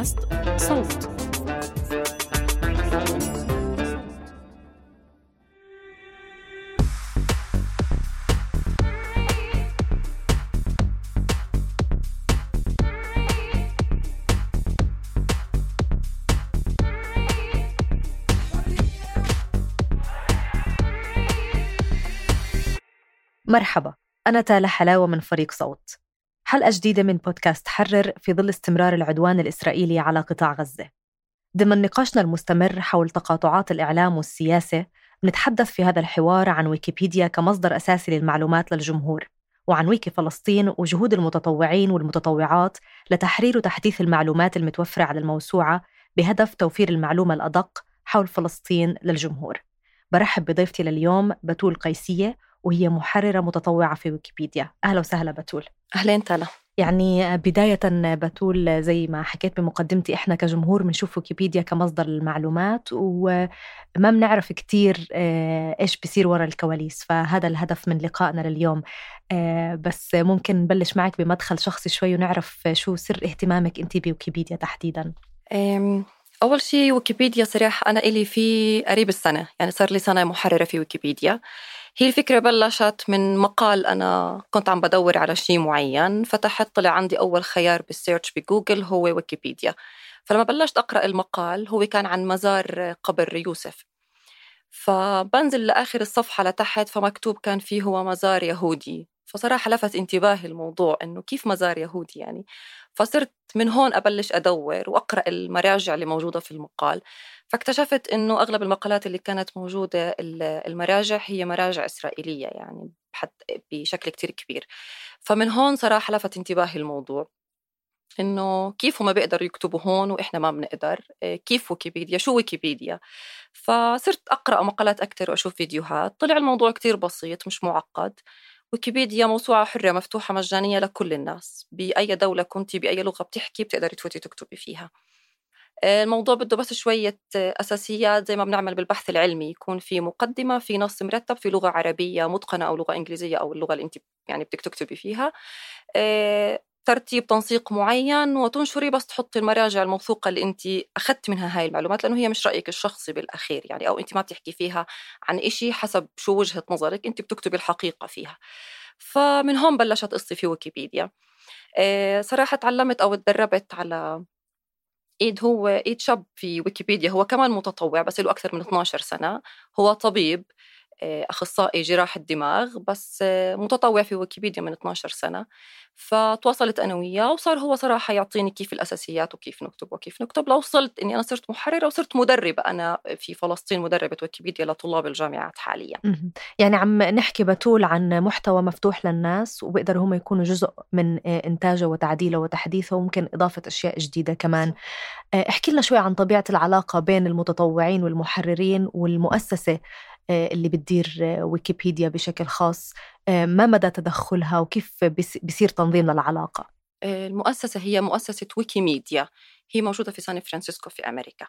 بودكاست صوت. مرحبا أنا تالا حلاوة من فريق صوت. حلقة جديدة من بودكاست حرر في ظل استمرار العدوان الإسرائيلي على قطاع غزة. ضمن نقاشنا المستمر حول تقاطعات الإعلام والسياسة نتحدث في هذا الحوار عن ويكيبيديا كمصدر أساسي للمعلومات للجمهور وعن ويكي فلسطين وجهود المتطوعين والمتطوعات لتحرير وتحديث المعلومات المتوفرة على الموسوعة بهدف توفير المعلومة الأدق حول فلسطين للجمهور. برحب بضيفتي لليوم بتول قيسية وهي محررة متطوعة في ويكيبيديا. أهلا وسهلا بتول أهلين تالا. يعني بداية بتول زي ما حكيت بمقدمتي إحنا كجمهور بنشوف ويكيبيديا كمصدر للمعلومات وما بنعرف كتير آه، إيش بيصير ورا الكواليس. فهذا الهدف من لقائنا لليوم. آه، بس ممكن نبلش معك بمدخل شخصي شوي ونعرف شو سر اهتمامك أنت بويكيبيديا تحديداً. أول شيء ويكيبيديا صراحة أنا إلي في قريب السنة. يعني صار لي سنة محررة في ويكيبيديا. هي الفكرة بلشت من مقال أنا كنت عم بدور على شيء معين فتحت طلع عندي أول خيار بالسيرش بجوجل هو ويكيبيديا. فلما بلشت أقرأ المقال هو كان عن مزار قبر يوسف. فبنزل لآخر الصفحة لتحت فمكتوب كان فيه هو مزار يهودي. فصراحة لفت انتباهي الموضوع إنه كيف مزار يهودي يعني. فصرت من هون أبلش أدور وأقرأ المراجع اللي موجودة في المقال فاكتشفت إنه أغلب المقالات اللي كانت موجودة المراجع هي مراجع إسرائيلية يعني بشكل كتير كبير. فمن هون صراحة لفت انتباهي الموضوع إنه كيف هم بيقدروا يكتبوا هون وإحنا ما بنقدر كيف ويكيبيديا شو ويكيبيديا. فصرت أقرأ مقالات أكثر وأشوف فيديوهات. طلع الموضوع كتير بسيط مش معقد. ويكيبيديا موسوعة حرة مفتوحة مجانية لكل الناس. بأي دولة كنتي بأي لغة بتحكي بتقدري تفوتي تكتبي فيها. الموضوع بده بس شوية أساسيات زي ما بنعمل بالبحث العلمي. يكون في مقدمة في نص مرتب في لغة عربية متقنة أو لغة إنجليزية أو اللغة اللي أنت يعني بدك تكتبي فيها. آه، ترتيب تنسيق معين وتنشري بس تحطي المراجع الموثوقة اللي أنت أخذت منها هاي المعلومات لأنه هي مش رأيك الشخصي بالأخير يعني أو أنت ما بتحكي فيها عن إشي حسب شو وجهة نظرك أنت بتكتبي الحقيقة فيها. فمن هون بلشت قصتي في ويكيبيديا. آه، صراحة تعلمت أو تدربت على إيد هو إيد شاب في ويكيبيديا هو كمان متطوع بس له أكثر من 12 سنة. هو طبيب أخصائي جراحة دماغ بس آه، متطوع في ويكيبيديا من 12 سنة. فتواصلت أنا وياه وصار هو صراحة يعطيني كيف الأساسيات وكيف نكتب وكيف نكتب. لو وصلت إني أنا صرت محررة وصرت مدربة. أنا في فلسطين مدربة ويكيبيديا لطلاب الجامعات حاليا. يعني عم نحكي بتول عن محتوى مفتوح للناس وبيقدروا هم يكونوا جزء من آه، إنتاجه وتعديله وتحديثه وممكن إضافة أشياء جديدة كمان. احكي لنا شوي عن طبيعة العلاقة بين المتطوعين والمحررين والمؤسسة. آه، اللي بتدير آه، ويكيبيديا بشكل خاص آه، ما مدى تدخلها وكيف بيصير تنظيم للعلاقة؟ المؤسسة هي مؤسسة ويكيميديا. هي موجودة في سان فرانسيسكو في أمريكا.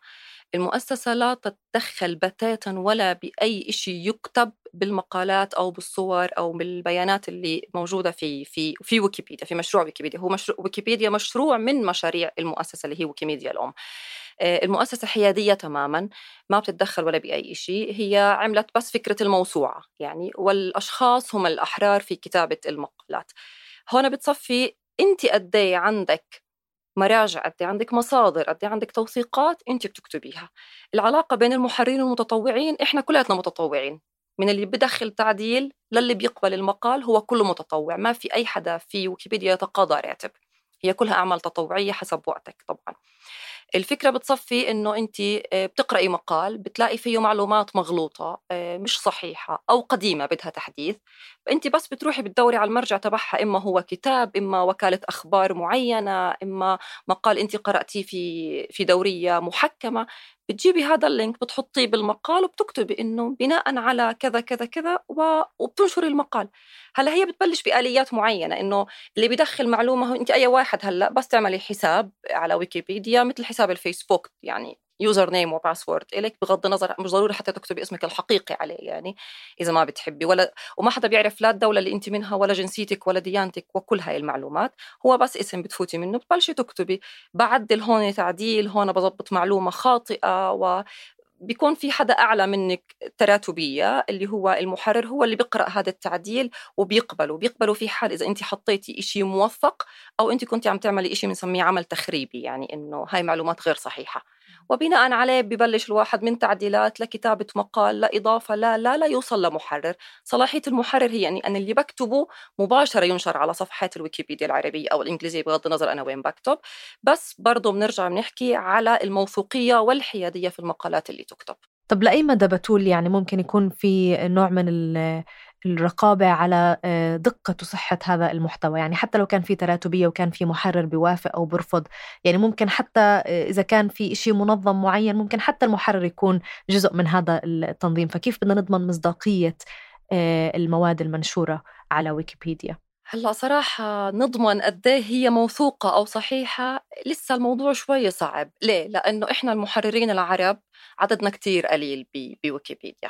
المؤسسة لا تتدخل بتاتا ولا بأي شيء يكتب بالمقالات أو بالصور أو بالبيانات اللي موجودة في في في ويكيبيديا في مشروع ويكيبيديا. هو مشروع ويكيبيديا مشروع من مشاريع المؤسسة اللي هي ويكيميديا الأم. آه، المؤسسة حيادية تماما ما بتتدخل ولا بأي شيء هي عملت بس فكرة الموسوعة يعني والأشخاص هم الأحرار في كتابة المقالات. هون بتصفي أنت قد إيه عندك مراجع قد إيه عندك مصادر قد إيه عندك توثيقات أنت بتكتبيها. العلاقة بين المحررين والمتطوعين إحنا كلياتنا متطوعين. من اللي بدخل تعديل للي بيقبل المقال هو كله متطوع ما في أي حدا في ويكيبيديا يتقاضى راتب. هي كلها أعمال تطوعية حسب وقتك طبعا. الفكرة بتصفي إنه أنت آه، بتقرأي مقال بتلاقي فيه معلومات مغلوطة آه، مش صحيحة أو قديمة بدها تحديث. فأنت بس بتروحي بتدوري على المرجع تبعها إما هو كتاب إما وكالة أخبار معينة إما مقال أنت قرأتيه في في دورية محكمة. بتجيبي هذا اللينك بتحطيه بالمقال وبتكتبي إنه بناء على كذا كذا كذا وبتنشري المقال. هلأ هي بتبلش بآليات معينة إنه اللي بيدخل معلومة انت أي واحد هلأ بس تعملي حساب على ويكيبيديا مثل حساب الفيسبوك يعني username و password إلك بغض النظر مش ضروري حتى تكتبي اسمك الحقيقي عليه يعني إذا ما بتحبي. ولا وما حدا بيعرف لا الدولة اللي أنت منها ولا جنسيتك ولا ديانتك وكل هاي المعلومات. هو بس اسم بتفوتي منه بتبلشي تكتبي. بعدل هون تعديل هون بضبط معلومة خاطئة و بيكون في حدا أعلى منك تراتبية اللي هو المحرر هو اللي بيقرأ هذا التعديل وبيقبله. بيقبله في حال إذا أنت حطيتي إشي موثق أو أنت كنت عم تعملي إشي بنسميه عمل تخريبي يعني إنه هاي معلومات غير صحيحة. وبناء عليه ببلش الواحد من تعديلات لكتابة مقال لإضافة لا لا لا يوصل لمحرر. صلاحية المحرر هي يعني أن اللي بكتبه مباشرة ينشر على صفحات الويكيبيديا العربية أو الإنجليزية بغض النظر أنا وين بكتب. بس برضه بنرجع بنحكي على الموثوقية والحيادية في المقالات اللي تكتب. طب لأي مدى بتول يعني ممكن يكون في نوع من الرقابة على آه، دقة وصحة هذا المحتوى. يعني حتى لو كان في تراتبية وكان في محرر بيوافق أو برفض يعني ممكن حتى آه، إذا كان في شيء منظم معين ممكن حتى المحرر يكون جزء من هذا التنظيم. فكيف بدنا نضمن مصداقية آه، المواد المنشورة على ويكيبيديا؟ هلا صراحة نضمن قد إيه هي موثوقة أو صحيحة. لسه الموضوع شوي صعب، ليه؟ لأنه إحنا المحررين العرب عددنا كتير قليل بويكيبيديا.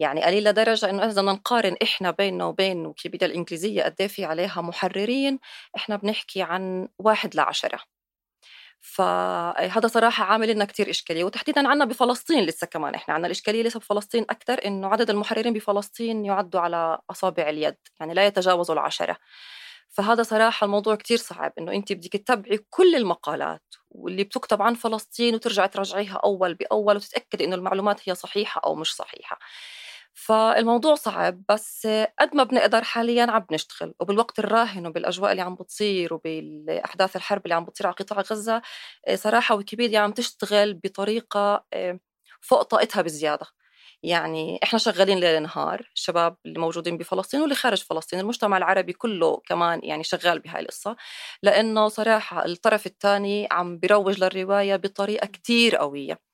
يعني قليل لدرجة إنه إذا نقارن إحنا بيننا وبين ويكيبيديا الإنجليزية قد إيه في عليها محررين إحنا بنحكي عن واحد لعشرة. فهذا صراحة عامل لنا كتير إشكالية. وتحديدا عنا بفلسطين لسه كمان. إحنا عنا الإشكالية لسه بفلسطين أكثر إنه عدد المحررين بفلسطين يعدوا على أصابع اليد يعني لا يتجاوزوا العشرة. فهذا صراحة الموضوع كتير صعب إنه أنت بدك تتبعي كل المقالات واللي بتكتب عن فلسطين وترجعي تراجعيها أول بأول وتتأكدي إنه المعلومات هي صحيحة أو مش صحيحة. فالموضوع صعب بس قد ما بنقدر حاليا عم بنشتغل وبالوقت الراهن وبالأجواء اللي عم بتصير وبالأحداث الحرب اللي عم بتصير على قطاع غزة صراحة ويكيبيديا عم تشتغل بطريقة آه، فوق طاقتها بزيادة. يعني إحنا شغالين ليل نهار الشباب اللي موجودين بفلسطين واللي خارج فلسطين المجتمع العربي كله كمان يعني شغال بهاي القصة لأنه صراحة الطرف الثاني عم بيروج للرواية بطريقة كتير قوية.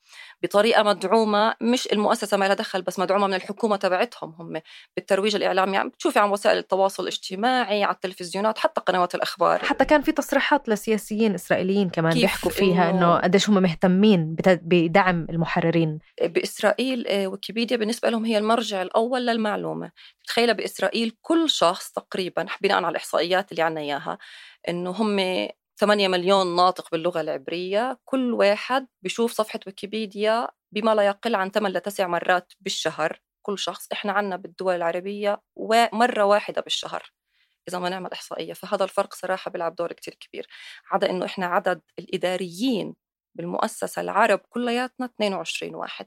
بطريقة مدعومة مش المؤسسة ما لها دخل بس مدعومة من الحكومة تبعتهم هم بالترويج الاعلامي يعني بتشوفي عن وسائل التواصل الاجتماعي على التلفزيونات حتى قنوات الأخبار. حتى كان في تصريحات لسياسيين إسرائيليين كمان بيحكوا فيها إنه قديش هم مهتمين بدعم المحررين. بإسرائيل آه، ويكيبيديا بالنسبة لهم هي المرجع الأول للمعلومة. تخيل بإسرائيل كل شخص تقريبا بناء على الإحصائيات اللي عنا إياها إنه هم 8 مليون ناطق باللغة العبرية كل واحد بيشوف صفحة ويكيبيديا بما لا يقل عن 8 لتسع مرات بالشهر كل شخص إحنا عنا بالدول العربية مرة واحدة بالشهر إذا ما نعمل إحصائية فهذا الفرق صراحة بيلعب دور كتير كبير عدا إنه إحنا عدد الإداريين بالمؤسسة العرب كلياتنا 22 واحد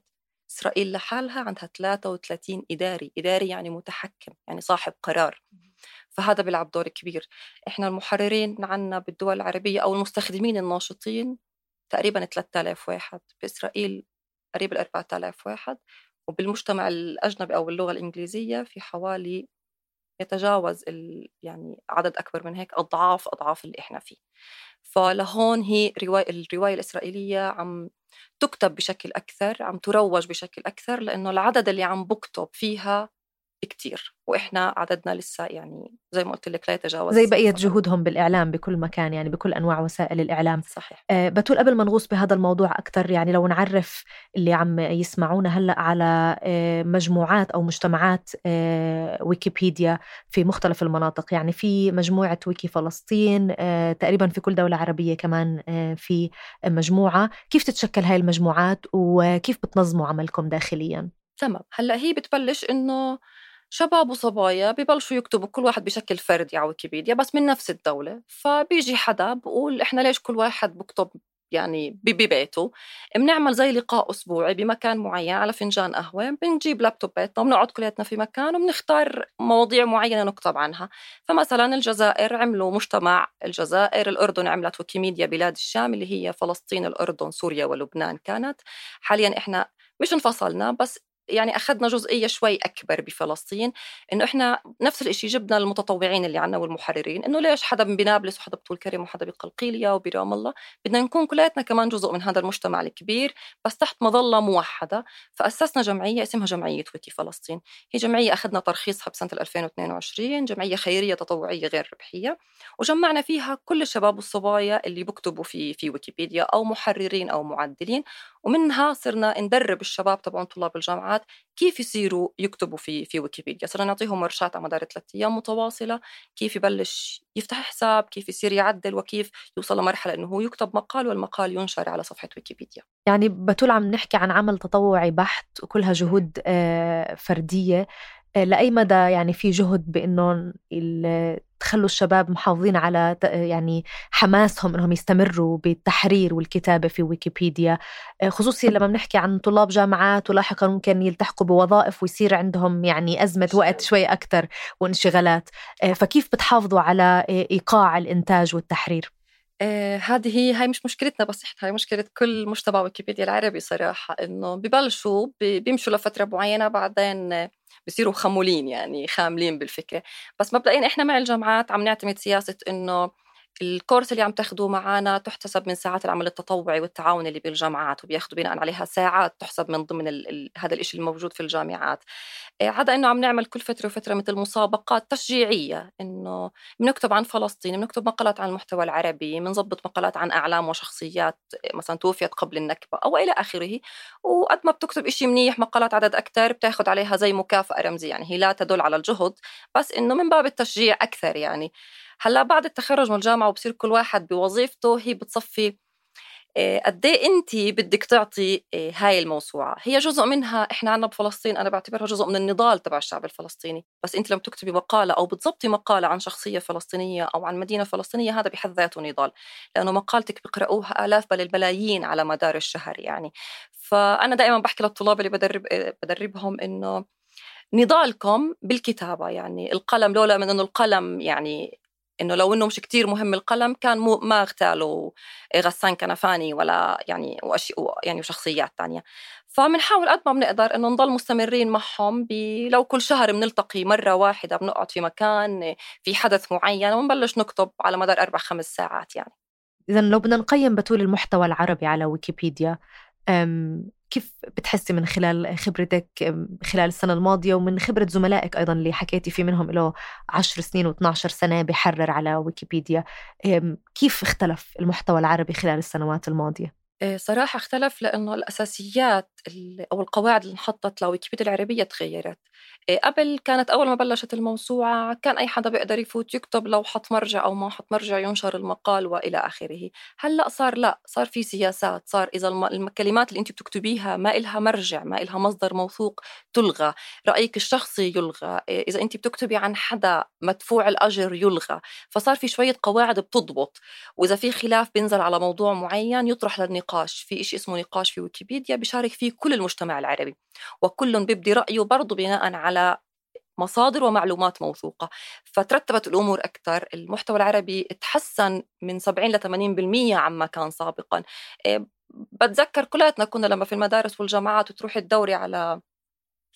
إسرائيل لحالها عندها 33 إداري إداري يعني متحكم يعني صاحب قرار. فهذا بيلعب دور كبير. إحنا المحررين عنا بالدول العربية أو المستخدمين الناشطين تقريبا 3000 واحد بإسرائيل قريب ال 4000 واحد وبالمجتمع الأجنبي أو باللغة الإنجليزية في حوالي يتجاوز ال... يعني عدد أكبر من هيك أضعاف أضعاف اللي إحنا فيه. فلهون هي رواية الرواية الإسرائيلية عم تكتب بشكل أكثر عم تروج بشكل أكثر لأنه العدد اللي عم بكتب فيها كتير وإحنا عددنا لسه يعني زي ما قلت لك لا يتجاوز زي بقية جهودهم بالإعلام بكل مكان يعني بكل أنواع وسائل الإعلام. صحيح. آه بتقول قبل ما نغوص بهذا الموضوع أكثر يعني لو نعرف اللي عم يسمعونا هلأ على آه مجموعات أو مجتمعات آه ويكيبيديا في مختلف المناطق. يعني في مجموعة ويكي فلسطين آه تقريبا في كل دولة عربية كمان آه في مجموعة. كيف تتشكل هاي المجموعات وكيف بتنظموا عملكم داخليا؟ تمام. هلأ هي بتبلش إنه شباب وصبايا ببلشوا يكتبوا كل واحد بشكل فردي على ويكيبيديا بس من نفس الدولة. فبيجي حدا بقول إحنا ليش كل واحد بكتب يعني ببيته؟ بنعمل زي لقاء أسبوعي بمكان معين على فنجان قهوة بنجيب لابتوباتنا وبنقعد كلياتنا في مكان وبنختار مواضيع معينة نكتب عنها. فمثلا الجزائر عملوا مجتمع الجزائر الأردن عملت ويكيميديا بلاد الشام اللي هي فلسطين الأردن سوريا ولبنان كانت. حاليا إحنا مش انفصلنا بس يعني أخذنا جزئية شوي أكبر بفلسطين إنه إحنا نفس الشيء جبنا المتطوعين اللي عنا والمحررين إنه ليش حدا بنابلس وحدا بطول كريم وحدا بقلقيلية وبرام الله؟ بدنا نكون كلياتنا كمان جزء من هذا المجتمع الكبير بس تحت مظلة موحدة فأسسنا جمعية اسمها جمعية ويكي فلسطين. هي جمعية أخذنا ترخيصها بسنة 2022 جمعية خيرية تطوعية غير ربحية وجمعنا فيها كل الشباب والصبايا اللي بكتبوا في في ويكيبيديا أو محررين أو معدلين. ومنها صرنا ندرب الشباب تبعون طلاب الجامعات كيف يصيروا يكتبوا في في ويكيبيديا. صرنا نعطيهم ورشات على مدار ثلاث أيام متواصلة كيف يبلش يفتح حساب كيف يصير يعدل وكيف يوصل لمرحلة إنه هو يكتب مقال والمقال ينشر على صفحة ويكيبيديا. يعني بتول عم نحكي عن عمل تطوعي بحت وكلها جهود آه، فردية. آه، لأي مدى يعني في جهد بأنه تخلوا الشباب محافظين على يعني حماسهم إنهم يستمروا بالتحرير والكتابة في ويكيبيديا. آه، خصوصيا لما بنحكي عن طلاب جامعات ولاحقا ممكن يلتحقوا بوظائف ويصير عندهم يعني أزمة وقت شوي أكثر وانشغالات. آه، فكيف بتحافظوا على إيقاع الإنتاج والتحرير؟ آه هذه هي هاي مش مشكلتنا بس هاي مشكلة كل مجتمع ويكيبيديا العربي صراحة إنه ببلشوا بيمشوا لفترة معينة بعدين بصيروا خمولين يعني خاملين بالفكرة. بس مبدئيا إحنا مع الجامعات عم نعتمد سياسة إنه الكورس اللي عم تاخذوه معنا تحتسب من ساعات العمل التطوعي والتعاون اللي بالجامعات وبياخذوا بناء عليها ساعات تحسب من ضمن ال ال هذا الشيء الموجود في الجامعات. آه، عدا إنه عم نعمل كل فترة وفترة مثل مسابقات تشجيعية إنه بنكتب عن فلسطين بنكتب مقالات عن المحتوى العربي بنظبط مقالات عن أعلام وشخصيات آه، مثلا توفيت قبل النكبة أو إلى آخره. وقد ما بتكتب شيء منيح مقالات عدد أكثر بتاخذ عليها زي مكافأة رمزية. يعني هي لا تدل على الجهد بس إنه من باب التشجيع أكثر يعني. هلا بعد التخرج من الجامعة وبصير كل واحد بوظيفته هي بتصفي آه، قد إيه انت بدك تعطي آه، هاي الموسوعة؟ هي جزء منها إحنا عنا بفلسطين أنا بعتبرها جزء من النضال تبع الشعب الفلسطيني. بس انت لما تكتبي مقالة أو بتضبطي مقالة عن شخصية فلسطينية أو عن مدينة فلسطينية هذا بحد ذاته نضال. لأنه مقالتك بيقرأوها آلاف بل الملايين على مدار الشهر يعني. فأنا دائما بحكي للطلاب اللي بدرب آه، بدربهم إنه نضالكم بالكتابة يعني. القلم لولا من أنه القلم يعني إنه لو إنه مش كتير مهم القلم كان مو ما اغتالوا غسان كنفاني ولا يعني واشياء يعني وشخصيات تانية. فبنحاول قد ما بنقدر إنه نضل مستمرين معهم لو كل شهر بنلتقي مرة واحدة بنقعد في مكان في حدث معين ونبلش نكتب على مدار أربع خمس ساعات يعني. اذا لو بدنا نقيم بتول المحتوى العربي على ويكيبيديا كيف بتحسي من خلال خبرتك خلال السنة الماضية ومن خبرة زملائك أيضا اللي حكيتي في منهم له عشر سنين و12 سنة بحرر على ويكيبيديا كيف اختلف المحتوى العربي خلال السنوات الماضية؟ آه، صراحة اختلف لأنه الأساسيات أو القواعد اللي انحطت لويكيبيديا العربية تغيرت. آه، قبل كانت أول ما بلشت الموسوعة كان أي حدا بيقدر يفوت يكتب لو حط مرجع أو ما حط مرجع ينشر المقال وإلى آخره. هلأ صار لا صار في سياسات صار إذا الكلمات اللي أنت بتكتبيها ما إلها مرجع ما إلها مصدر موثوق تلغى رأيك الشخصي يلغى. آه، إذا أنت بتكتبي عن حدا مدفوع الأجر يلغى فصار في شوية قواعد بتضبط. وإذا في خلاف بينزل على موضوع معين يطرح للنقاش. في شيء اسمه نقاش في ويكيبيديا بيشارك فيه كل المجتمع العربي وكل بيبدي رأيه برضه بناء على مصادر ومعلومات موثوقة. فترتبت الأمور أكثر المحتوى العربي تحسن من 70 ل 80% عما كان سابقا. إيه، بتذكر كلاتنا كنا لما في المدارس والجامعات وتروحي تدوري على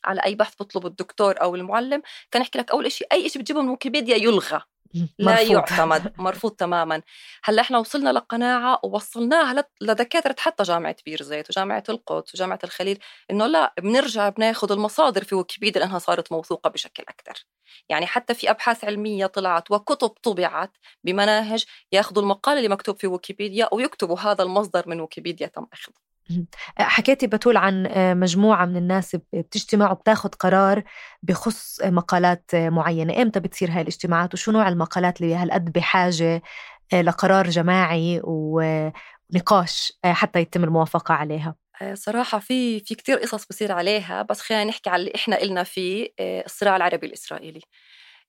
على أي بحث بطلب الدكتور أو المعلم كان يحكي لك أول شيء أي شيء بتجيبه من ويكيبيديا يلغى. لا مرفوض. يعتمد مرفوض تماما. هلأ إحنا وصلنا لقناعة ووصلناها لدكاترة حتى جامعة بيرزيت وجامعة القدس وجامعة الخليل إنه لا بنرجع بناخذ المصادر في ويكيبيديا لأنها صارت موثوقة بشكل أكثر. يعني حتى في أبحاث علمية طلعت وكتب طبعت بمناهج ياخذوا المقال اللي مكتوب في ويكيبيديا ويكتبوا هذا المصدر من ويكيبيديا تم أخذه. حكيتي بتول عن آه، مجموعة من الناس بتجتمع وبتاخذ قرار بخص مقالات معينة. إمتى بتصير هاي الاجتماعات؟ وشو نوع المقالات اللي هالقد بحاجة آه، لقرار جماعي ونقاش آه، حتى يتم الموافقة عليها؟ صراحة في في كثير قصص بصير عليها. بس خلينا نحكي على اللي إحنا إلنا فيه الصراع العربي الإسرائيلي.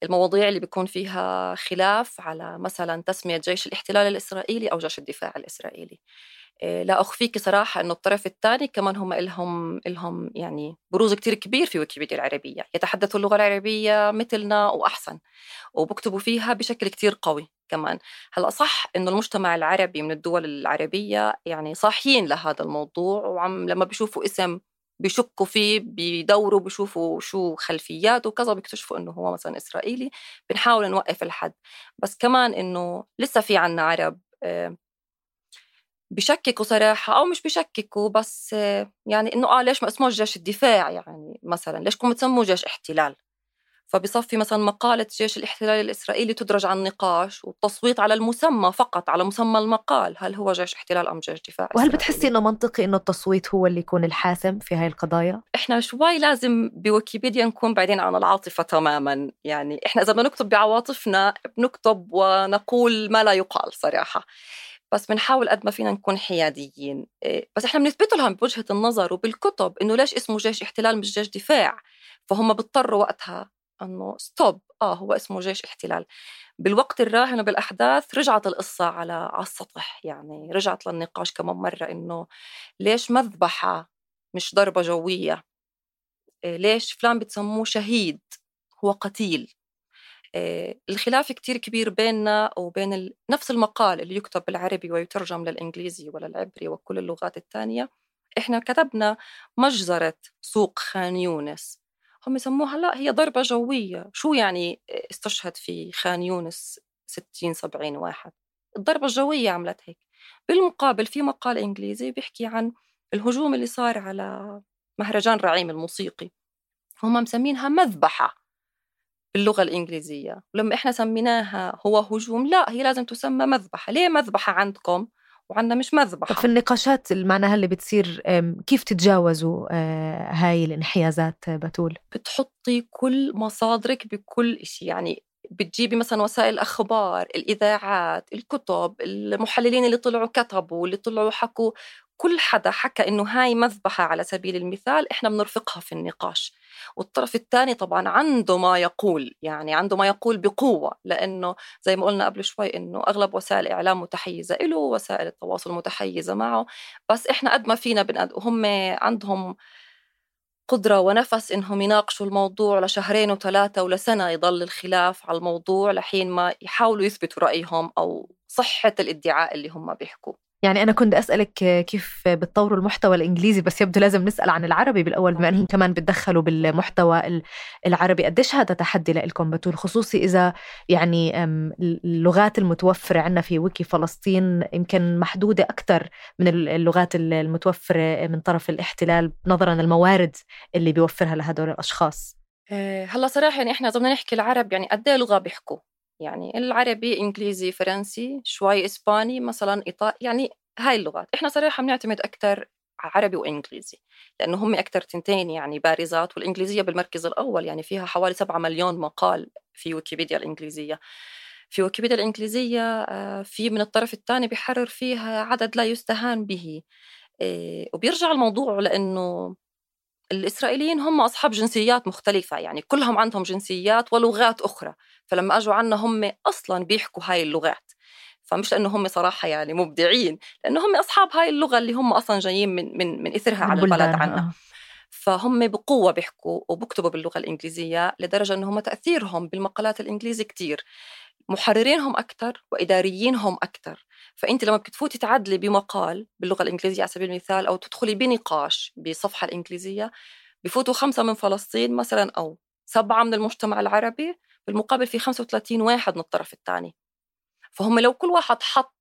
المواضيع اللي بيكون فيها خلاف على مثلا تسمية جيش الاحتلال الإسرائيلي أو جيش الدفاع الإسرائيلي. آه، لا أخفيك صراحة أنه الطرف الثاني كمان هم إلهم إلهم يعني بروز كتير كبير في ويكيبيديا العربية. يتحدثوا اللغة العربية مثلنا وأحسن وبكتبوا فيها بشكل كتير قوي كمان. هلأ صح إنه المجتمع العربي من الدول العربية يعني صاحيين لهذا الموضوع وعم لما بيشوفوا اسم بيشكوا فيه بيدوروا بيشوفوا شو خلفياته وكذا بيكتشفوا إنه هو مثلا إسرائيلي بنحاول نوقف الحد. بس كمان إنه لسه في عنا عرب آه، بشككوا صراحة أو مش بشككوا بس يعني إنه آه ليش ما اسمه جيش الدفاع؟ يعني مثلا ليش كم تسموه جيش احتلال؟ فبصفي مثلا مقالة جيش الاحتلال الإسرائيلي تدرج على النقاش والتصويت على المسمى فقط على مسمى المقال هل هو جيش احتلال أم جيش دفاع وهل بتحسي إنه منطقي إنه التصويت هو اللي يكون الحاسم في هاي القضايا؟ إحنا شوي لازم بويكيبيديا نكون بعيدين عن العاطفة تماما. يعني إحنا إذا بدنا نكتب بعواطفنا بنكتب ونقول ما لا يقال صراحة. بس بنحاول قد ما فينا نكون حياديين. إيه، بس إحنا بنثبت لهم بوجهة النظر وبالكتب إنه ليش اسمه جيش احتلال مش جيش دفاع؟ فهم بيضطروا وقتها إنه ستوب آه هو اسمه جيش احتلال. بالوقت الراهن وبالأحداث رجعت القصة على على السطح يعني رجعت للنقاش كمان مرة إنه ليش مذبحة مش ضربة جوية؟ إيه، ليش فلان بتسموه شهيد؟ هو قتيل. الخلاف كتير كبير بيننا وبين. نفس المقال اللي يكتب بالعربي ويترجم للإنجليزي ولا العبري وكل اللغات الثانية إحنا كتبنا مجزرة سوق خان يونس. هم يسموها لا هي ضربة جوية. شو يعني استشهد في خان يونس 60 70 واحد؟ الضربة الجوية عملت هيك. بالمقابل في مقال إنجليزي بيحكي عن الهجوم اللي صار على مهرجان رعيم الموسيقي. هم مسمينها مذبحة. باللغة الإنجليزية. ولما إحنا سميناها هو هجوم لا هي لازم تسمى مذبحة. ليه مذبحة عندكم وعندنا مش مذبحة؟ في النقاشات معناها اللي بتصير كيف تتجاوزوا آه، هاي الانحيازات بتول بتحطي كل مصادرك بكل شيء يعني بتجيبي مثلا وسائل الأخبار الإذاعات الكتب المحللين اللي طلعوا كتبوا اللي طلعوا حكوا كل حدا حكى إنه هاي مذبحة على سبيل المثال إحنا بنرفقها في النقاش. والطرف الثاني طبعا عنده ما يقول يعني عنده ما يقول بقوة لأنه زي ما قلنا قبل شوي إنه أغلب وسائل الإعلام متحيزة له وسائل التواصل متحيزة معه. بس إحنا قد ما فينا بنقد وهم عندهم قدرة ونفس إنهم يناقشوا الموضوع لشهرين وثلاثة ولسنة يضل الخلاف على الموضوع لحين ما يحاولوا يثبتوا رأيهم أو صحة الادعاء اللي هم بيحكوه يعني أنا كنت أسألك كيف بتطوروا المحتوى الإنجليزي بس يبدو لازم نسأل عن العربي بالأول بما أنهم كمان بتدخلوا بالمحتوى العربي. قديش هذا تحدي لكم بتول خصوصي إذا يعني اللغات المتوفرة عندنا في ويكي فلسطين يمكن محدودة أكثر من اللغات المتوفرة من طرف الاحتلال نظرا للموارد اللي بيوفرها لهدول الأشخاص. آه، هلأ صراحة يعني إحنا إذا بدنا نحكي العرب يعني قد إيه لغة بيحكوا؟ يعني العربي إنجليزي فرنسي شوي إسباني مثلا إيطالي يعني هاي اللغات. إحنا صراحة بنعتمد أكثر عربي وإنجليزي لأنه هم أكثر تنتين يعني بارزات والإنجليزية بالمركز الأول يعني فيها حوالي 7 مليون مقال في ويكيبيديا الإنجليزية. في ويكيبيديا الإنجليزية آه، في من الطرف الثاني بيحرر فيها عدد لا يستهان به. آه، وبيرجع الموضوع لأنه الإسرائيليين هم أصحاب جنسيات مختلفة يعني كلهم عندهم جنسيات ولغات أخرى فلما أجوا عنا هم أصلا بيحكوا هاي اللغات فمش لأنه هم صراحة يعني مبدعين لأنه هم أصحاب هاي اللغة اللي هم أصلا جايين من, من, من إثرها على البلد عنا آه. فهم بقوة بيحكوا وبكتبوا باللغة الإنجليزية لدرجة أنه هم تأثيرهم بالمقالات الإنجليزي كتير. محررينهم أكثر وإداريينهم أكثر فأنت لما بتفوتي تعدلي بمقال باللغة الإنجليزية على سبيل المثال أو تدخلي بنقاش بصفحة الإنجليزية بفوتوا خمسة من فلسطين مثلا أو سبعة من المجتمع العربي بالمقابل في 35 واحد من الطرف الثاني. فهم لو كل واحد حط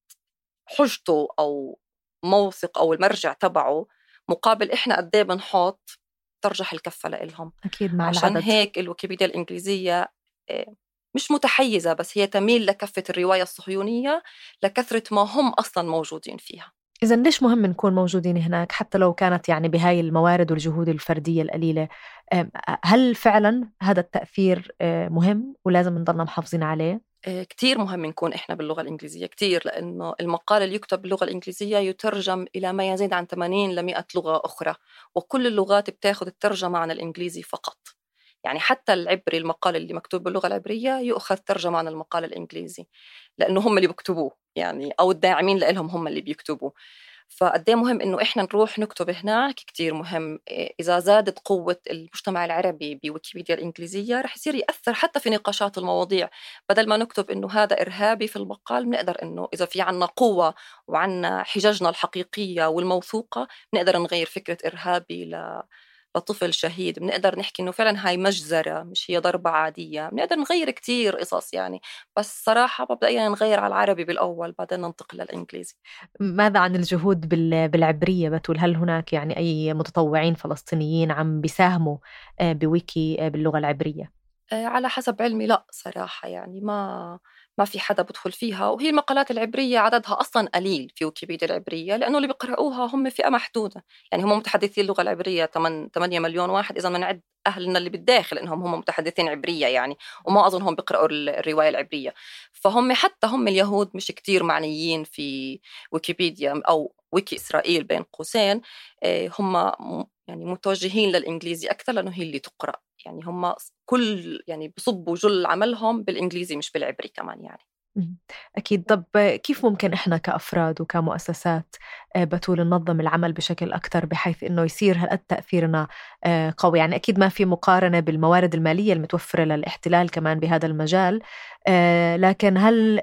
حجته أو موثق أو المرجع تبعه مقابل إحنا قد إيه بنحط ترجح الكفة لإلهم أكيد مع عشان العدد. هيك الويكيبيديا الإنجليزية آه، مش متحيزة بس هي تميل لكفة الرواية الصهيونية لكثرة ما هم أصلا موجودين فيها إذا ليش مهم نكون موجودين هناك حتى لو كانت يعني بهاي الموارد والجهود الفردية القليلة هل فعلا هذا التأثير آه، مهم ولازم نضلنا محافظين عليه؟ آه، كتير مهم نكون إحنا باللغة الإنجليزية كتير لأنه المقال اللي يكتب باللغة الإنجليزية يترجم إلى ما يزيد عن 80 ل 100 لغة أخرى وكل اللغات بتاخذ الترجمة عن الإنجليزي فقط. يعني حتى العبري المقال اللي مكتوب باللغة العبرية يؤخذ ترجمة عن المقال الإنجليزي لأنه هم اللي بيكتبوه يعني أو الداعمين لهم هم اللي بيكتبوه. فقد مهم إنه إحنا نروح نكتب هناك كتير مهم. إذا زادت قوة المجتمع العربي بويكيبيديا الإنجليزية رح يصير يأثر حتى في نقاشات المواضيع. بدل ما نكتب إنه هذا إرهابي في المقال بنقدر إنه إذا في عنا قوة وعنا حججنا الحقيقية والموثوقة بنقدر نغير فكرة إرهابي ل لطفل شهيد بنقدر نحكي إنه فعلا هاي مجزرة مش هي ضربة عادية بنقدر نغير كتير قصص يعني بس صراحة مبدئيا نغير على العربي بالأول بعدين ننتقل للإنجليزي. ماذا عن الجهود بالعبرية بتقول؟ هل هناك يعني أي متطوعين فلسطينيين عم بيساهموا آه، بويكي آه، باللغة العبرية؟ آه، على حسب علمي لا صراحة يعني ما ما في حدا بدخل فيها وهي المقالات العبرية عددها أصلا قليل في ويكيبيديا العبرية لأنه اللي بيقرأوها هم فئة محدودة. يعني هم متحدثي اللغة العبرية 8 مليون واحد إذا بنعد أهلنا اللي بالداخل إنهم هم متحدثين عبرية يعني وما أظنهم بيقرأوا الرواية العبرية. فهم حتى هم اليهود مش كتير معنيين في ويكيبيديا أو ويكي إسرائيل بين قوسين آه، هم يعني متوجهين للإنجليزي أكثر لأنه هي اللي تقرأ. يعني هم كل يعني بصبوا جل عملهم بالإنجليزي مش بالعبري كمان يعني. أكيد. طب كيف ممكن إحنا كأفراد وكمؤسسات آه، بتول ننظم العمل بشكل أكثر بحيث إنه يصير هالقد تأثيرنا آه، قوي؟ يعني أكيد ما في مقارنة بالموارد المالية المتوفرة للاحتلال كمان بهذا المجال آه، لكن هل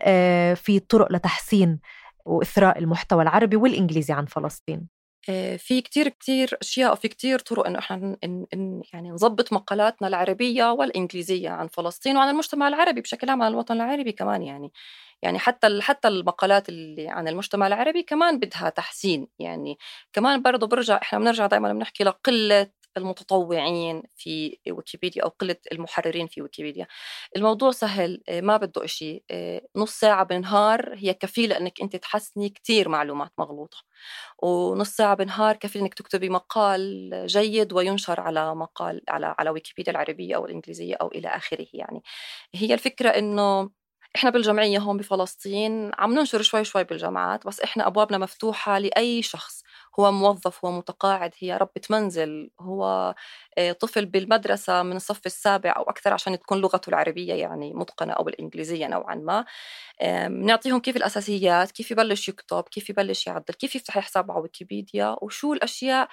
في طرق لتحسين وإثراء المحتوى العربي والإنجليزي عن فلسطين؟ آه، في كتير كتير أشياء وفي كتير طرق إنه إحنا إن يعني نظبط مقالاتنا العربية والإنجليزية عن فلسطين وعن المجتمع العربي بشكل عام عن الوطن العربي كمان يعني. يعني حتى حتى المقالات اللي عن المجتمع العربي كمان بدها تحسين يعني. كمان برضه برجع إحنا بنرجع دائما بنحكي لقلة المتطوعين في ويكيبيديا أو قلة المحررين في ويكيبيديا. الموضوع سهل آه، ما بده إشي آه، نص ساعة بالنهار هي كفيلة أنك أنت تحسني كتير معلومات مغلوطة ونص ساعة بالنهار كفيل أنك تكتبي مقال جيد وينشر على مقال على على ويكيبيديا العربية أو الإنجليزية أو إلى آخره يعني. هي الفكرة أنه إحنا بالجمعية هون بفلسطين عم ننشر شوي شوي بالجامعات بس إحنا أبوابنا مفتوحة لأي شخص. هو موظف هو متقاعد هي ربة منزل هو آه، طفل بالمدرسة من الصف السابع أو أكثر عشان تكون لغته العربية يعني متقنة أو الإنجليزية نوعا ما. بنعطيهم كيف الأساسيات كيف يبلش يكتب كيف يبلش يعدل كيف يفتح حساب على ويكيبيديا وشو الأشياء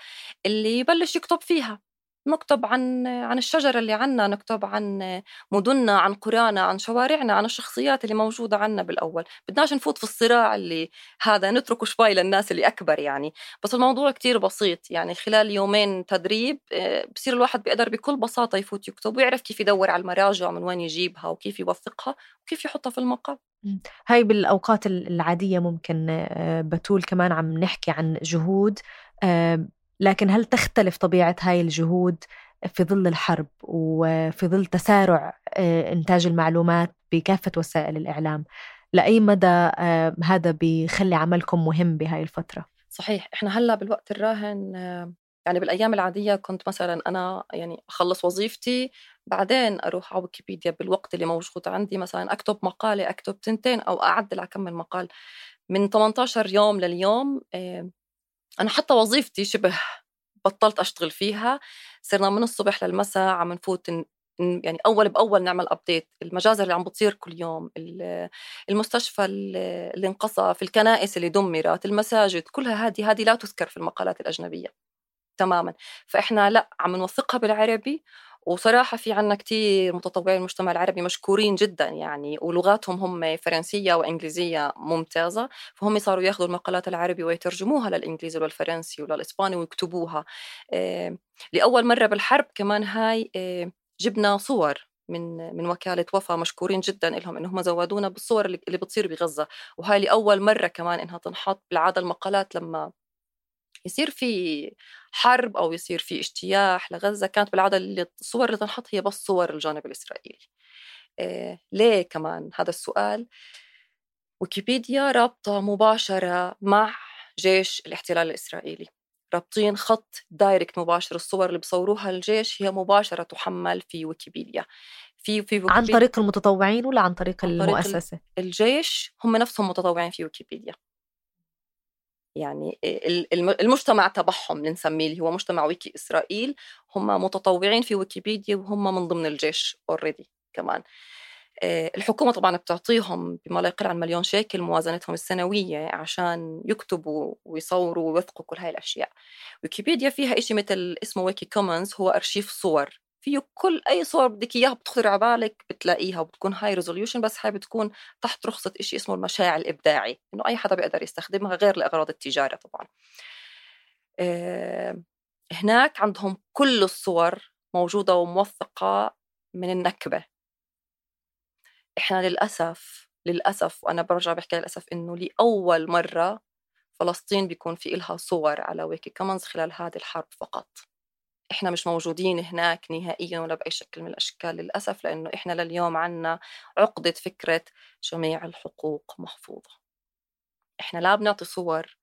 اللي يبلش يكتب فيها. نكتب عن عن الشجرة اللي عنا نكتب عن مدننا عن قرانا عن شوارعنا عن الشخصيات اللي موجودة عنا بالأول. بدناش نفوت في الصراع اللي هذا نتركه شوي للناس اللي أكبر يعني. بس الموضوع كتير بسيط يعني خلال يومين تدريب آه، بصير الواحد بيقدر بكل بساطة يفوت يكتب ويعرف كيف يدور على المراجع من وين يجيبها وكيف يوثقها وكيف يحطها في المقال هاي بالأوقات العادية ممكن آه، بتول كمان عم نحكي عن جهود آه، لكن هل تختلف طبيعة هاي الجهود في ظل الحرب وفي ظل تسارع آه، إنتاج المعلومات بكافة وسائل الإعلام لأي مدى آه، هذا بيخلي عملكم مهم بهاي الفترة؟ صحيح إحنا هلأ بالوقت الراهن آه، يعني بالأيام العادية كنت مثلا أنا يعني أخلص وظيفتي بعدين أروح على ويكيبيديا بالوقت اللي موجود عندي مثلا أكتب مقالة أكتب تنتين أو أعدل أكمل مقال من 18 يوم لليوم أنا حتى وظيفتي شبه بطلت أشتغل فيها صرنا من الصبح للمساء عم نفوت يعني أول بأول نعمل ابديت المجازر اللي عم بتصير كل يوم المستشفى اللي انقصف الكنائس اللي دمرت المساجد كلها هذه هذه لا تذكر في المقالات الأجنبية تماما. فإحنا لا عم نوثقها بالعربي وصراحة في عنا كتير متطوعين المجتمع العربي مشكورين جدا يعني ولغاتهم هم فرنسية وإنجليزية ممتازة فهم صاروا ياخذوا المقالات العربي ويترجموها للإنجليزي والفرنسي وللإسباني ويكتبوها. لأول مرة بالحرب كمان هاي جبنا صور من من وكالة وفا مشكورين جدا لهم انهم زودونا بالصور اللي بتصير بغزة. وهاي لأول مرة كمان إنها تنحط بالعادة المقالات لما يصير في حرب أو يصير في اجتياح لغزة كانت بالعادة اللي الصور اللي تنحط هي بس صور الجانب الإسرائيلي. إيه ليه كمان هذا السؤال؟ ويكيبيديا رابطة مباشرة مع جيش الاحتلال الإسرائيلي. رابطين خط دايركت مباشر الصور اللي بصوروها الجيش هي مباشرة تحمل في ويكيبيديا. في في ويكيبيديا عن طريق المتطوعين ولا عن طريق عن المؤسسة؟ طريق الجيش هم نفسهم متطوعين في ويكيبيديا. يعني المجتمع تبعهم نسميه اللي هو مجتمع ويكي إسرائيل هم متطوعين في ويكيبيديا وهم من ضمن الجيش already كمان. الحكومة طبعا بتعطيهم بما لا يقل عن مليون شيكل موازنتهم السنوية عشان يكتبوا ويصوروا ويوثقوا كل هاي الأشياء. ويكيبيديا فيها إشي مثل اسمه Wikimedia Commons هو أرشيف صور. فيه كل أي صور بدك إياها بتخطر على بالك بتلاقيها وبتكون high resolution بس هاي بتكون تحت رخصة شيء اسمه المشاع الإبداعي إنه أي حدا بيقدر يستخدمها غير لأغراض التجارة طبعا. هناك عندهم كل الصور موجودة وموثقة من النكبة. إحنا للأسف للأسف وأنا برجع بحكي للأسف إنه لأول مرة فلسطين بيكون في إلها صور على ويكي كومنز خلال هذه الحرب فقط. إحنا مش موجودين هناك نهائيا ولا بأي شكل من الأشكال للأسف لأنه إحنا لليوم عنا عقدة فكرة جميع الحقوق محفوظة. إحنا لا بنعطي صور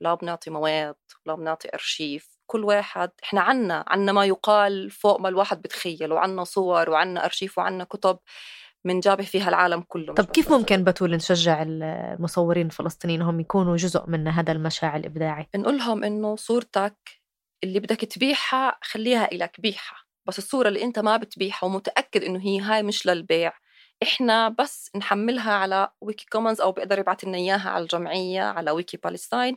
لا بنعطي مواد لا بنعطي أرشيف كل واحد إحنا عنا عنا ما يقال فوق ما الواحد بتخيل وعنا صور وعنا أرشيف وعنا كتب جابه فيها العالم كله طب كيف ممكن بتول نشجع المصورين الفلسطينيين؟ هم يكونوا جزء من هذا المشاع الإبداعي؟ نقول لهم إنه صورتك اللي بدك تبيعها خليها إلك بيعها بس الصورة اللي أنت ما بتبيعها ومتأكد إنه هي هاي مش للبيع إحنا بس نحملها على ويكي كومنز أو بيقدر يبعث لنا إياها على الجمعية على ويكي بالستاين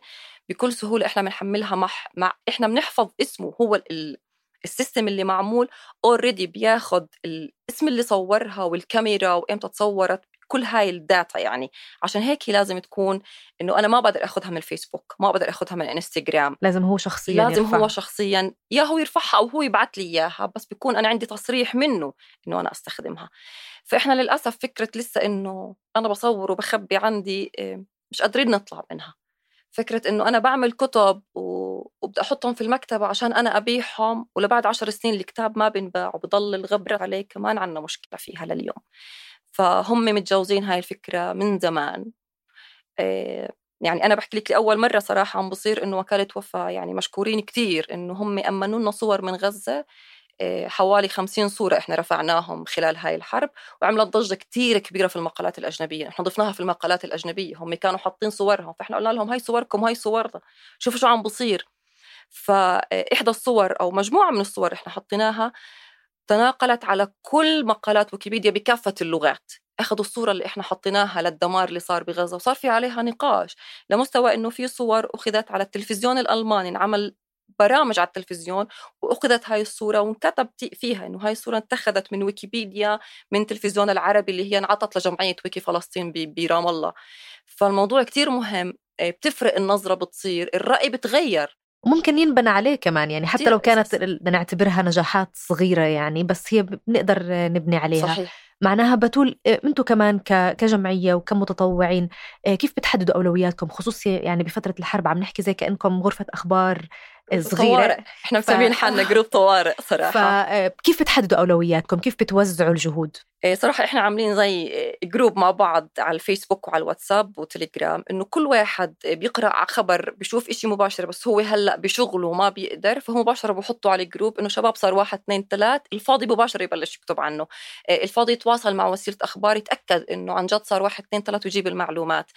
بكل سهولة إحنا بنحملها مع, مع إحنا بنحفظ اسمه هو ال... ال system اللي معمول already بياخد الاسم اللي صورها والكاميرا وإمتى تصورت كل هاي ال data يعني. عشان هيك هي لازم تكون إنه أنا ما بقدر آخذها من الفيسبوك ما بقدر آخذها من الإنستغرام. لازم هو شخصيا لازم يرفع. هو شخصيا يا هو يرفعها أو هو يبعث لي إياها بس بيكون أنا عندي تصريح منه إنه أنا أستخدمها. فإحنا للأسف فكرة لسه إنه أنا بصور وبخبي عندي آه، مش قادرين نطلع منها. فكرة إنه أنا بعمل كتب وبدي أحطهم في المكتبة عشان أنا أبيعهم ولبعد عشر سنين الكتاب ما بنباع وبضل الغبر عليه كمان عنا مشكلة فيها لليوم. فهم متجاوزين هاي الفكرة من زمان. آه، يعني أنا بحكي لك لأول مرة صراحة عم بصير إنه وكالة وفاة يعني مشكورين كتير إنه هم أمنوا لنا صور من غزة آه، حوالي 50 صورة إحنا رفعناهم خلال هاي الحرب وعملت ضجة كتير كبيرة في المقالات الأجنبية. إحنا ضفناها في المقالات الأجنبية هم كانوا حاطين صورهم فإحنا قلنا لهم هاي صوركم هاي صورنا. شوفوا شو عم بصير. فإحدى الصور أو مجموعة من الصور إحنا حطيناها تناقلت على كل مقالات ويكيبيديا بكافة اللغات. أخذوا الصورة اللي إحنا حطيناها للدمار اللي صار بغزة وصار في عليها نقاش لمستوى إنه في صور أخذت على التلفزيون الألماني انعمل برامج على التلفزيون وأخذت هاي الصورة وانكتب فيها إنه هاي الصورة اتخذت من ويكيبيديا من تلفزيون العربي اللي هي انعطت لجمعية ويكي فلسطين برام الله. فالموضوع كتير مهم آه، بتفرق النظرة بتصير الرأي بتغير. وممكن ينبنى عليه كمان يعني حتى لو كانت بدنا نعتبرها نجاحات صغيرة يعني بس هي بنقدر نبني عليها. صحيح. معناها بتول آه، أنتم كمان كجمعية وكمتطوعين آه، كيف بتحددوا أولوياتكم؟ خصوصي يعني بفترة الحرب عم نحكي زي كأنكم غرفة أخبار صغيره طوارئ. إحنا مسمين ف... حالنا group طوارئ صراحة. فكيف آه، بتحددوا أولوياتكم؟ كيف بتوزعوا الجهود؟ إيه، صراحة إحنا عاملين زي group مع بعض على الفيسبوك وعلى الواتساب وتليجرام إنه كل واحد بيقرأ خبر بيشوف إشي مباشر بس هو هلأ بشغله ما بيقدر فهو مباشرة بحطه على ال group إنه شباب صار واحد اثنين ثلاث الفاضي مباشرة يبلش يكتب عنه. الفاضي يتواصل مع وسيلة أخبار يتأكد إنه عن جد صار واحد اثنين ثلاث ويجيب المعلومات.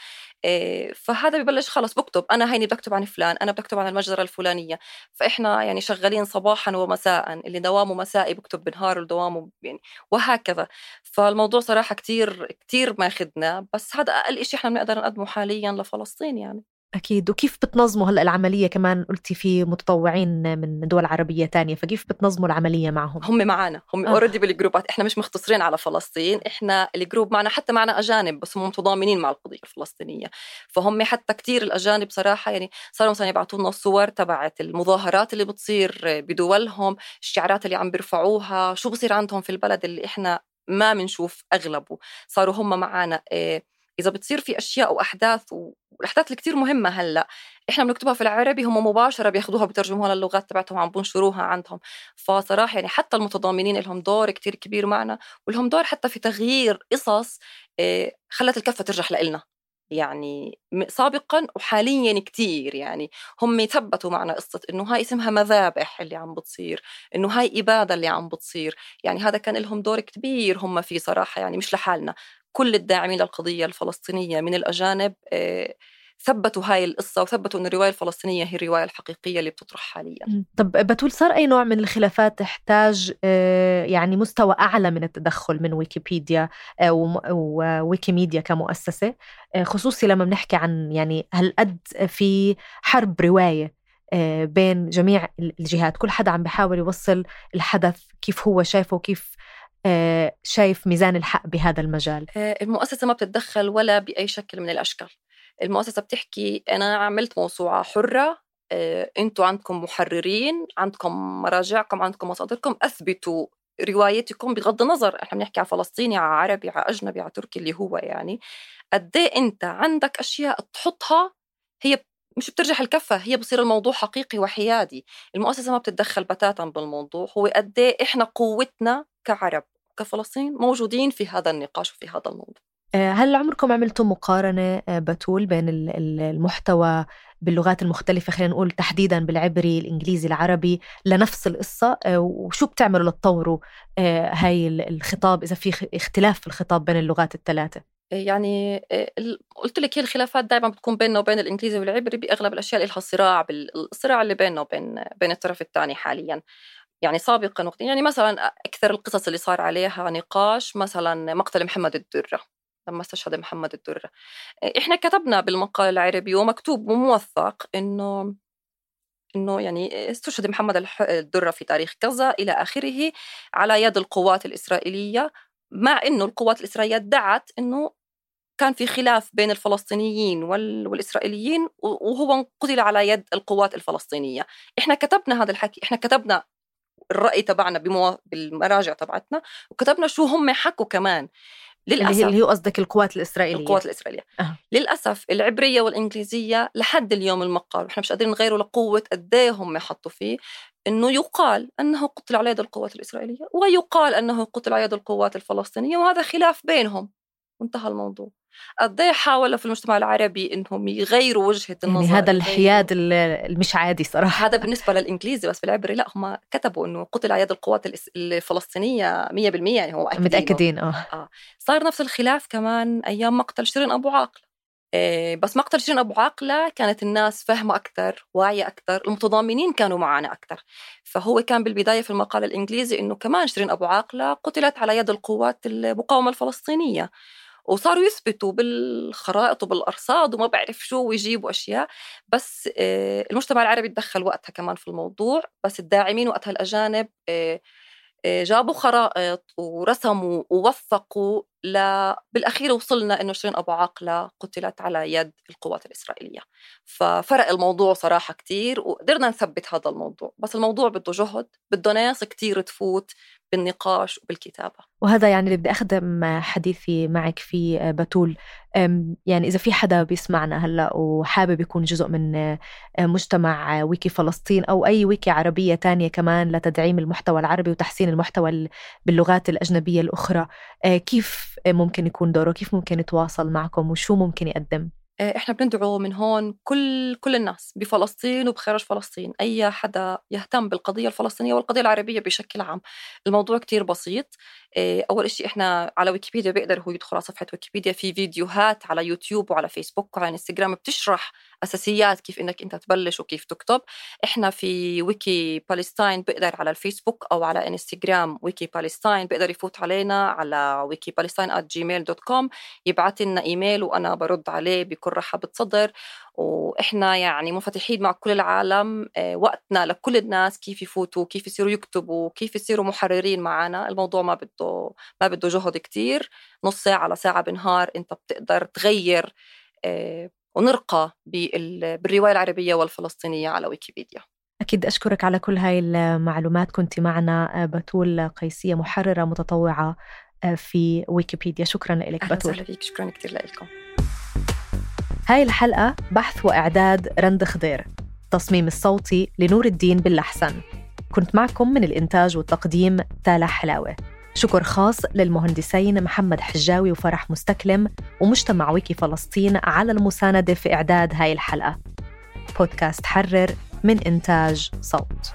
فهذا ببلش خلص بكتب أنا هيني بكتب عن فلان أنا بكتب عن المجزرة الفلانية. فإحنا يعني شغالين صباحا ومساء اللي دوامه مسائي بكتب بنهار ودوامه يعني وهكذا. فالموضوع صراحة كتير كتير ماخذنا بس هذا أقل شيء إحنا بنقدر نقدمه حاليا لفلسطين يعني. أكيد. وكيف بتنظموا هلأ العملية كمان؟ قلتي في متطوعين من دول عربية تانية فكيف بتنظموا العملية معهم؟ هم معنا. هم already آه. بال groupات. إحنا مش مختصرين على فلسطين إحنا ال group معنا حتى معنا أجانب بس هم متضامنين مع القضية الفلسطينية. فهم حتى كتير الأجانب صراحة يعني صاروا مثلا يبعثوا لنا الصور تبعت المظاهرات اللي بتصير بدولهم الشعارات اللي عم بيرفعوها شو بصير عندهم في البلد اللي إحنا ما بنشوف أغلبه. صاروا هم معنا إيه إذا بتصير في أشياء واحداث والأحداث اللي كثير مهمة هلأ إحنا بنكتبها في العربي هم مباشرة بياخذوها بترجموها للغات تبعتهم عم بنشروها عندهم. فصراحة يعني حتى المتضامنين لهم دور كثير كبير معنا ولهم دور حتى في تغيير قصص خلت الكفة ترجح لنا يعني سابقا وحاليا كتير يعني. هم ثبتوا معنا قصة إنه هاي اسمها مذابح اللي عم بتصير إنه هاي إبادة اللي عم بتصير. يعني هذا كان لهم دور كبير هم فيه صراحة يعني مش لحالنا. كل الداعمين للقضية الفلسطينية من الأجانب آه ثبتوا هاي القصة وثبتوا أن الرواية الفلسطينية هي الرواية الحقيقية اللي بتطرح حاليا. طب بتول صار أي نوع من الخلافات تحتاج آه، يعني مستوى أعلى من التدخل من ويكيبيديا آه، وويكيميديا كمؤسسة؟ خصوصي لما بنحكي عن يعني هالقد في حرب رواية بين جميع الجهات كل حدا عم بحاول يوصل الحدث كيف هو شايفه وكيف شايف ميزان الحق بهذا المجال؟ المؤسسة ما بتتدخل ولا بأي شكل من الأشكال. المؤسسة بتحكي أنا عملت موسوعة حرة آه، أنتوا عندكم محررين عندكم مراجعكم عندكم مصادركم أثبتوا روايتكم بغض النظر. إحنا بنحكي على فلسطيني على عربي على أجنبي على تركي اللي هو يعني. قد إيه أنت عندك أشياء تحطها هي مش بترجح الكفة هي بصير الموضوع حقيقي وحيادي. المؤسسة ما بتتدخل بتاتا بالموضوع هو قد إيه إحنا قوتنا كعرب كفلسطين موجودين في هذا النقاش وفي هذا الموضوع؟ آه، هل عمركم عملتوا مقارنة آه، بتول بين المحتوى باللغات المختلفة خلينا نقول تحديدا بالعبري الإنجليزي العربي لنفس القصة؟ آه، وشو بتعملوا لتطوروا هاي الخطاب إذا في اختلاف في الخطاب بين اللغات الثلاثة؟ يعني قلت لك هي الخلافات دائما بتكون بيننا وبين الإنجليزي والعبري بأغلب الأشياء اللي لها صراع بالصراع اللي بيننا وبين بين الطرف الثاني حاليا. يعني سابقا وقت يعني مثلا أكثر القصص اللي صار عليها نقاش مثلا مقتل محمد الدرة لما استشهد محمد الدرة. إحنا كتبنا بالمقال العربي ومكتوب وموثق إنه إنه يعني استشهد محمد الدرة في تاريخ كذا إلى آخره على يد القوات الإسرائيلية مع إنه القوات الإسرائيلية ادعت إنه كان في خلاف بين الفلسطينيين والإسرائيليين وهو قتل على يد القوات الفلسطينية. إحنا كتبنا هذا الحكي إحنا كتبنا الرأي تبعنا بمو... بالمراجع تبعتنا وكتبنا شو هم حكوا كمان. للأسف اللي هي قصدك القوات الإسرائيلية. القوات الإسرائيلية. أه. للأسف العبرية والإنجليزية لحد اليوم المقال وإحنا مش قادرين نغيره لقوة قد إيه هم حطوا فيه إنه يقال أنه قتل على يد القوات الإسرائيلية ويقال أنه قتل على يد القوات الفلسطينية وهذا خلاف بينهم. وانتهى الموضوع. قد إيه حاولوا في المجتمع العربي إنهم يغيروا وجهة يعني النظر يعني هذا الحياد المش عادي صراحة. هذا بالنسبة للإنجليزي بس بالعبري لا هم كتبوا إنه قتل على يد القوات الفلسطينية 100% يعني هو أكيدين متأكدين آه. آه. صار نفس الخلاف كمان أيام مقتل شيرين أبو عاقلة. إيه بس مقتل شيرين أبو عاقلة كانت الناس فاهمه أكثر واعية أكثر المتضامنين كانوا معنا أكثر فهو كان بالبداية في المقال الإنجليزي إنه كمان شيرين أبو عاقلة قتلت على يد القوات المقاومة الفلسطينية. وصاروا يثبتوا بالخرائط وبالأرصاد وما بعرف شو ويجيبوا أشياء. بس آه، المجتمع العربي تدخل وقتها كمان في الموضوع. بس الداعمين وقتها الأجانب آه، آه، جابوا خرائط ورسموا ووثقوا ل... بالأخير وصلنا إنه شيرين أبو عاقلة قتلت على يد القوات الإسرائيلية. ففرق الموضوع صراحة كتير وقدرنا نثبت هذا الموضوع. بس الموضوع بده جهد بده ناس كتير تفوت بالنقاش وبالكتابة. وهذا يعني اللي بدي أخدم حديثي معك فيه آه، بتول. يعني إذا في حدا بيسمعنا هلأ وحابب يكون جزء من آه، مجتمع ويكي فلسطين أو أي ويكي عربية تانية كمان لتدعيم المحتوى العربي وتحسين المحتوى باللغات الأجنبية الأخرى آه، كيف ممكن يكون دوره؟ كيف ممكن يتواصل معكم؟ وشو ممكن يقدم؟ آه، إحنا بندعو من هون كل كل الناس بفلسطين وبخارج فلسطين. أي حدا يهتم بالقضية الفلسطينية والقضية العربية بشكل عام. الموضوع كتير بسيط. آه، أول شيء إحنا على ويكيبيديا بيقدر هو يدخل على صفحة ويكيبيديا في فيديوهات على يوتيوب وعلى فيسبوك وعلى إنستغرام بتشرح أساسيات كيف إنك أنت تبلش وكيف تكتب. إحنا في ويكي بالستاين بيقدر على الفيسبوك أو على إنستغرام ويكي بالستاين بيقدر يفوت علينا على ويكي بالستاين Gmail dot com يبعث لنا إيميل وأنا برد عليه بكل رحب صدر وإحنا يعني منفتحين مع كل العالم آه، وقتنا لكل الناس كيف يفوتوا كيف يصيروا يكتبوا كيف يصيروا محررين معنا الموضوع ما بده ما بده جهد كتير. نص ساعة لساعه بالنهار أنت بتقدر تغير آه، ونرقى بالرواية العربية والفلسطينية على ويكيبيديا. أكيد أشكرك على كل هاي المعلومات. كنت معنا آه، بتول قيسية محررة متطوعة في ويكيبيديا. شكرا لك بتول. أهلا فيك. شكرا كثير لكم هاي الحلقة بحث وإعداد رند خضير تصميم الصوتي لنور الدين باللحسن. كنت معكم من الإنتاج والتقديم تالا حلاوة. شكر خاص للمهندسين محمد حجاوي وفرح مستكلم ومجتمع ويكي فلسطين على المساندة في إعداد هاي الحلقة. بودكاست حرر من إنتاج صوت.